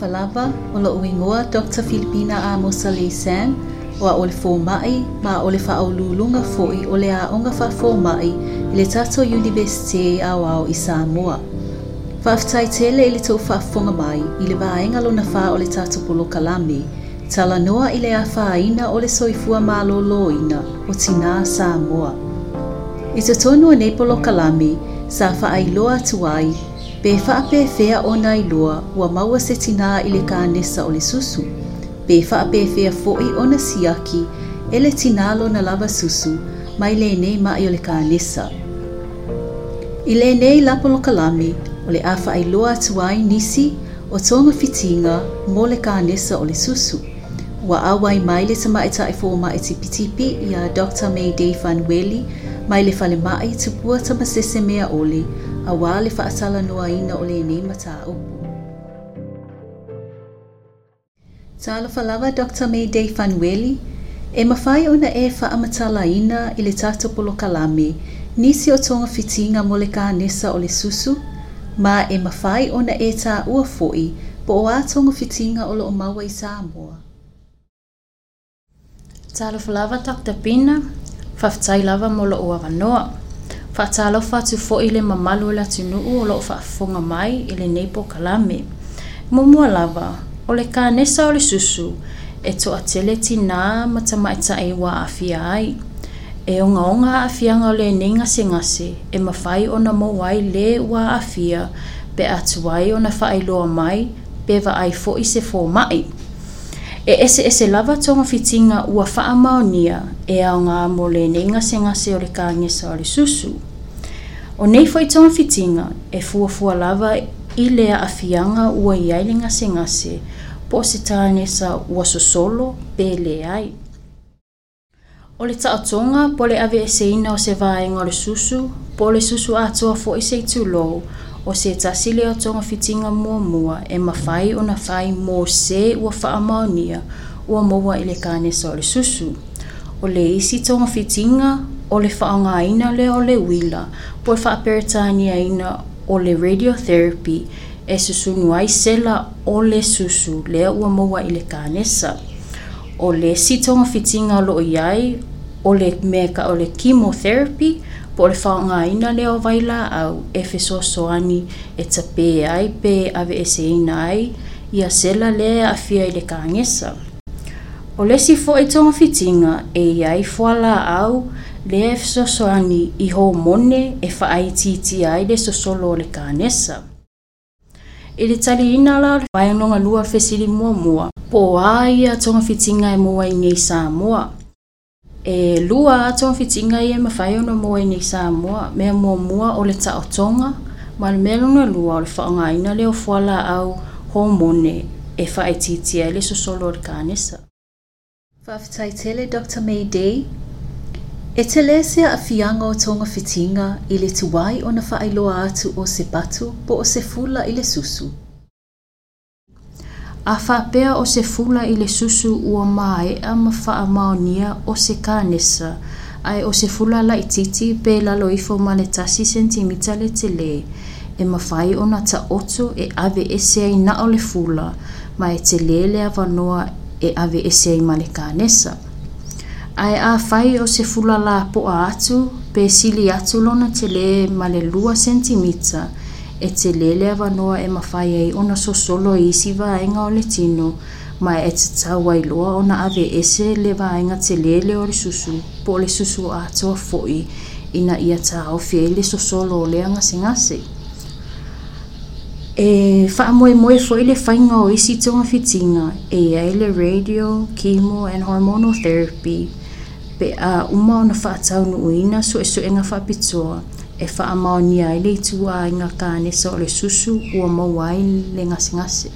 Falava, o uingoa Dr. Filipina a Mosalesen o a ma ole whaolulunga fo'i o le fomae whafōmai i le tato universite au i Samoa. tele i le tau mai i le vaenga lona wha o le tala noa i le o soifua maloloina o Samoa. I te tonua nei sa faailoa Pe whaapewhea o nai loa ua maua se tina i le kānesa o le susu. Pe whaapewhea fo'i o na siaki e le tinalo na lava susu mai lenei mai o le kānesa. I lapolo kalami o le awha ai loa atu nisi o tonga fitinga mō le kānesa o le susu. wa awai mai le tamaita e fōma e tipitipi i a Dr. Mayday Fanweli mai le fale mai tupua tamasese mea ole awali faasalan ole o lenei mataupu talofa falava dr Day Fanweli, e mafai na e ina i le polo kalame, nisi o fitinga mo le kanesa o le susu ma e mafai na e ua foi, po o a fitinga o o maua i samoa talofo falava dr pina faafetai lava mo o avanoa faatalofa atu foʻi le mamalu o le u o loo faafofoga mai i lenei pokalame muamua lava ole le kanesa o le susu e toʻatele na ma tamaʻitaʻi ua aafia ai e ogaoga ole o lenei gasegase e mafai ona mou ai lē ua aafia pe atu ai ona faailoa mai pe va vaai foʻi se mai e ese ese lava tonga fitinga ua faa maonia e ao ngā mole ne inga se ngā se ore kāngi sa ore susu. O nei fai tonga fitinga e fua fua lava i lea a fianga ua i aile ngā se ngā se po se tāne sa ua sosolo pe le ai. O le taa tonga pole ave e se ina o se vāenga ore susu, pole susu a toa fo i se i tū o se tasi le fitinga fitiga muamua e mafai ona fai mose ua faamaonia ua maua i le kanesa o le susu o le isi fitinga o le ina le o le wila po e ina o le radiotherapy e susunu ai sela o le susu lea ua maua i le kanesa o le sitogafitiga o loo i ai o le meka o le chemotherapy po le whaonga ina leo waila au efeso soani e ta pē ai pē ave e se ina ai i a sela lea a fia i le kāngesa. O lesi fo e tonga fitinga e iai fuala au le efeso soani i ho mone e whaai titi ai le sosolo le kāngesa. I le tali ina la le whaionga lua fesiri mua mua po a ia tonga fitinga e mua i ngei sa mua. e lua aton fitinga ia e mawhai ono moa e i Samoa, mea muamua o le taʻotoga ma le mea lona lua o le whaangaina leo fuala au hormone e whaetitia e le sosolo o le kanesa faafetaitele Dr. May Day, e telē se a o toga fitiga i le tuai ona faailoa atu o se batu po o se fula i le susu a pea o se fula i le susu ua māeʻa ma faamaonia o se kanesa ae o se fula laʻitiiti pe laloifo ma le tasi sentimita le tele e mafai ona taoto e ave ese ai na o le fula ma e tele le avanoa e ave ese ai ma le kanesa ae afai o se fula la poʻa atu pe sili atu lona tele ma le lua sentimita e te lele avanoa e mawhai ei ona sosolo i isi vaenga o le tino ma e te tau ai loa ona ave ese le vaenga te lele o le susu po le susu atoa fo'i ina ia tau fie le sosolo o le angasengase. E whaamoe moe fo'i le whainga o isi tonga fitinga e ai le radio, chemo and hormonal therapy pe a uma ona whaatau nuuina so e so enga whaapitoa. e fa amao ni ai le tu a inga kāne sa o le susu ua mau ai le ngase ngase.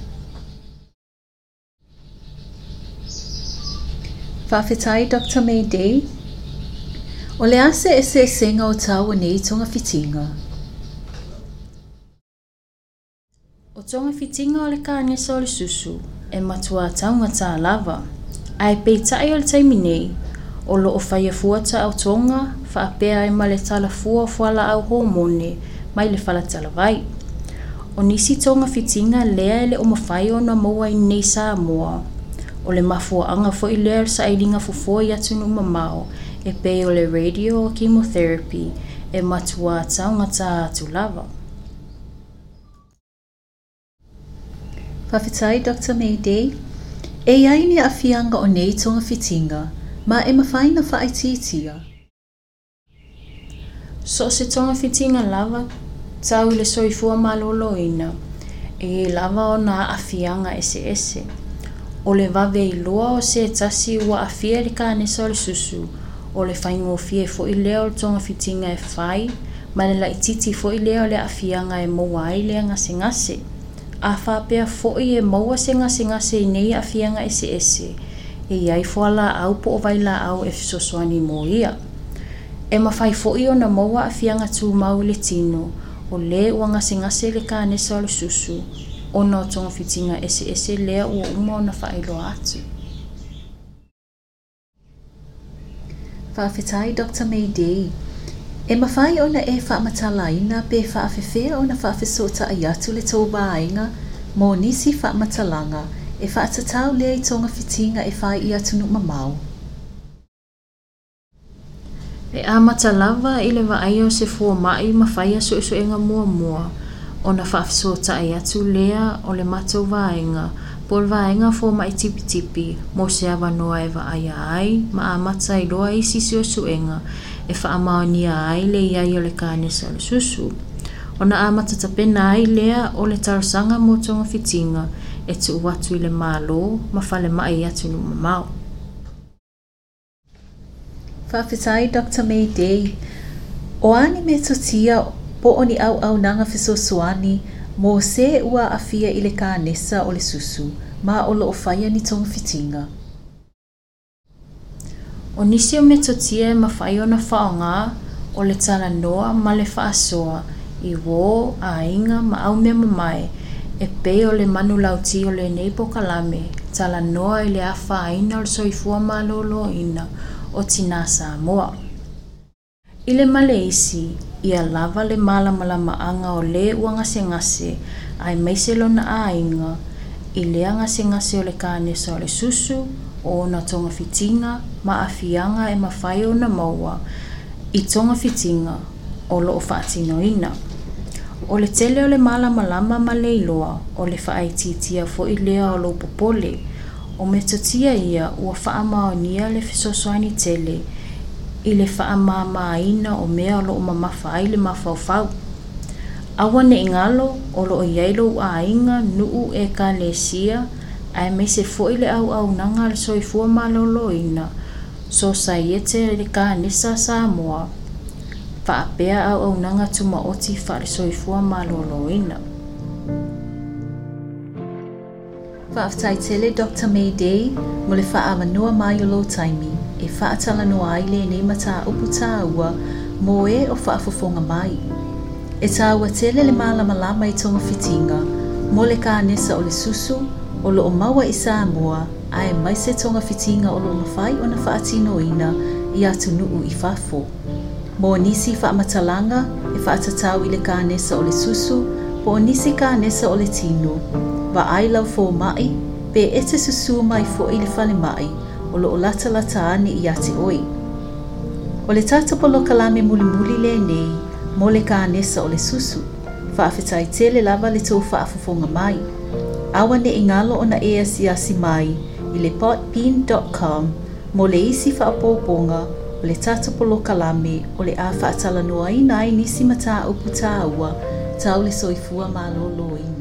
Whawhetai Dr. May Day O le ase e se senga o tau o nei tonga fitinga. O tonga fitinga o le kāne sa o le susu e matua taunga tā lava. Ai pei tae o le taimi nei, o loo faia fuata au tonga faapea ai ma le talafua fuala au homone mai le vai. o nisi tonga fitiga lea e le o mafai ona maua i nei samoa o le mafuaaga foʻi lea le saʻailiga fofoa i atu nuumamao e pei o le radio o chemotherapy e matuā taugatā atu lava fafetai dr may e iai ni afiaga o nei tonga fitiga ma e mawhaina whaetitia. So se tonga fitinga lava, tau le soifua ma lolo ina, e lava o na afianga ese ese. O le vave i loa o se tasi ua afia le ka anesa susu, o le whaingo fie fo i leo le tonga fitinga e whai, ma le laititi fo i leo le afianga e moua ai le ngase ngase. A whapea fo i e moua se ngase ngase i nei afianga ese ese, e iai fo ala au po o vai au e fisoswani mō ia. E mawhai fo i ona maua a fianga tū mau le tino, o le ua ngase ngase le ka anesa o le susu, o nō tonga fitinga ese ese lea ua uma o na whaelo atu. Whaafetai Dr. May Day, e mawhai ona e whaamata laina pe whaafefea ona whaafesota ai atu le tō bāinga, mō nisi whaamata langa, e whaatatau lea i tonga fitinga e whai i atunu mamau. E amata lava i lewa ai o se fua mai ma whai aso iso enga mua mua o na whaafisota ai atu lea o le matau vaenga pol vaenga fua mai tipi tipi mo se awa noa e wa ai ai ma amata i loa i sisi o suenga e whaamaonia ai le iai o le kānesa le susu. Ona amata tapena ai lea o le tarasanga mo tonga fitinga e tu uatu i le mālo ma whale mai atu no mamau. Whawhetai Dr. May Day, o ani me tia po oni au au nanga whiso suani mō se ua awhia i le kā nesa o le susu ma o lo o ni tōng fitinga. O nisi o me tia ma whai na whaonga o le tala noa ma le whaasoa i wō a inga ma au me mamae e pe o le manu lauti o lenei pokalame talanoa i le e afāina o le soifua malōlōina o tinā samoa i le maleisi ia lava le mala malamalamaaga o lē ua ngase, ai maise lona āiga i le agasegase o le kanesa o le susu o na tonga togafitiga ma afianga e mafai ona maua i tonga togafitiga o lo loo ina. o le tele o le mala malama ma le iloa o le faaitiitia foʻi lea o lou popole o me totia ia ua faamaonia le fesoasoani tele i le faamāmāina o mea o loo mamafa ai le mafaufau aua neʻigalo o loo iai lou āiga nuu e kalesia ae mai se foʻi le auaunaga a le soifua malōlōina sosaiete le kanesa samoa whaapea au au nanga tuma oti whaarisoi fua mā loloina. Whaaftai tele Dr. May Day, mo le wha amanua mai o lo taimi, e wha atala no aile e nei mata upu tā ua, mo e o wha afofonga mai. E tā ua tele le māla malama i tonga fitinga, mo le kā nesa o le susu, o lo o maua i sā mua, a e mai se tonga fitinga o lo na whai o na wha atino ina, i atu nuu i wha Mo nisi fa e whaatatau i le kānesa o le susu po nisi kānesa o le tino. Va ai lau fō mai, pe ete susu mai fo i le whale mai o lo o lata lata ane i ati oi. O le polo kalame muli muli le nei, mo le kānesa o le susu, afetai tele lava le tau whaafofonga mai. Awa ne ingalo ona e asiasi mai i le potbean.com mo le isi whaapōponga o le tata poloka lame o le a faatalanoaina ai nisi mataupu tāua tau le soifua malōlōina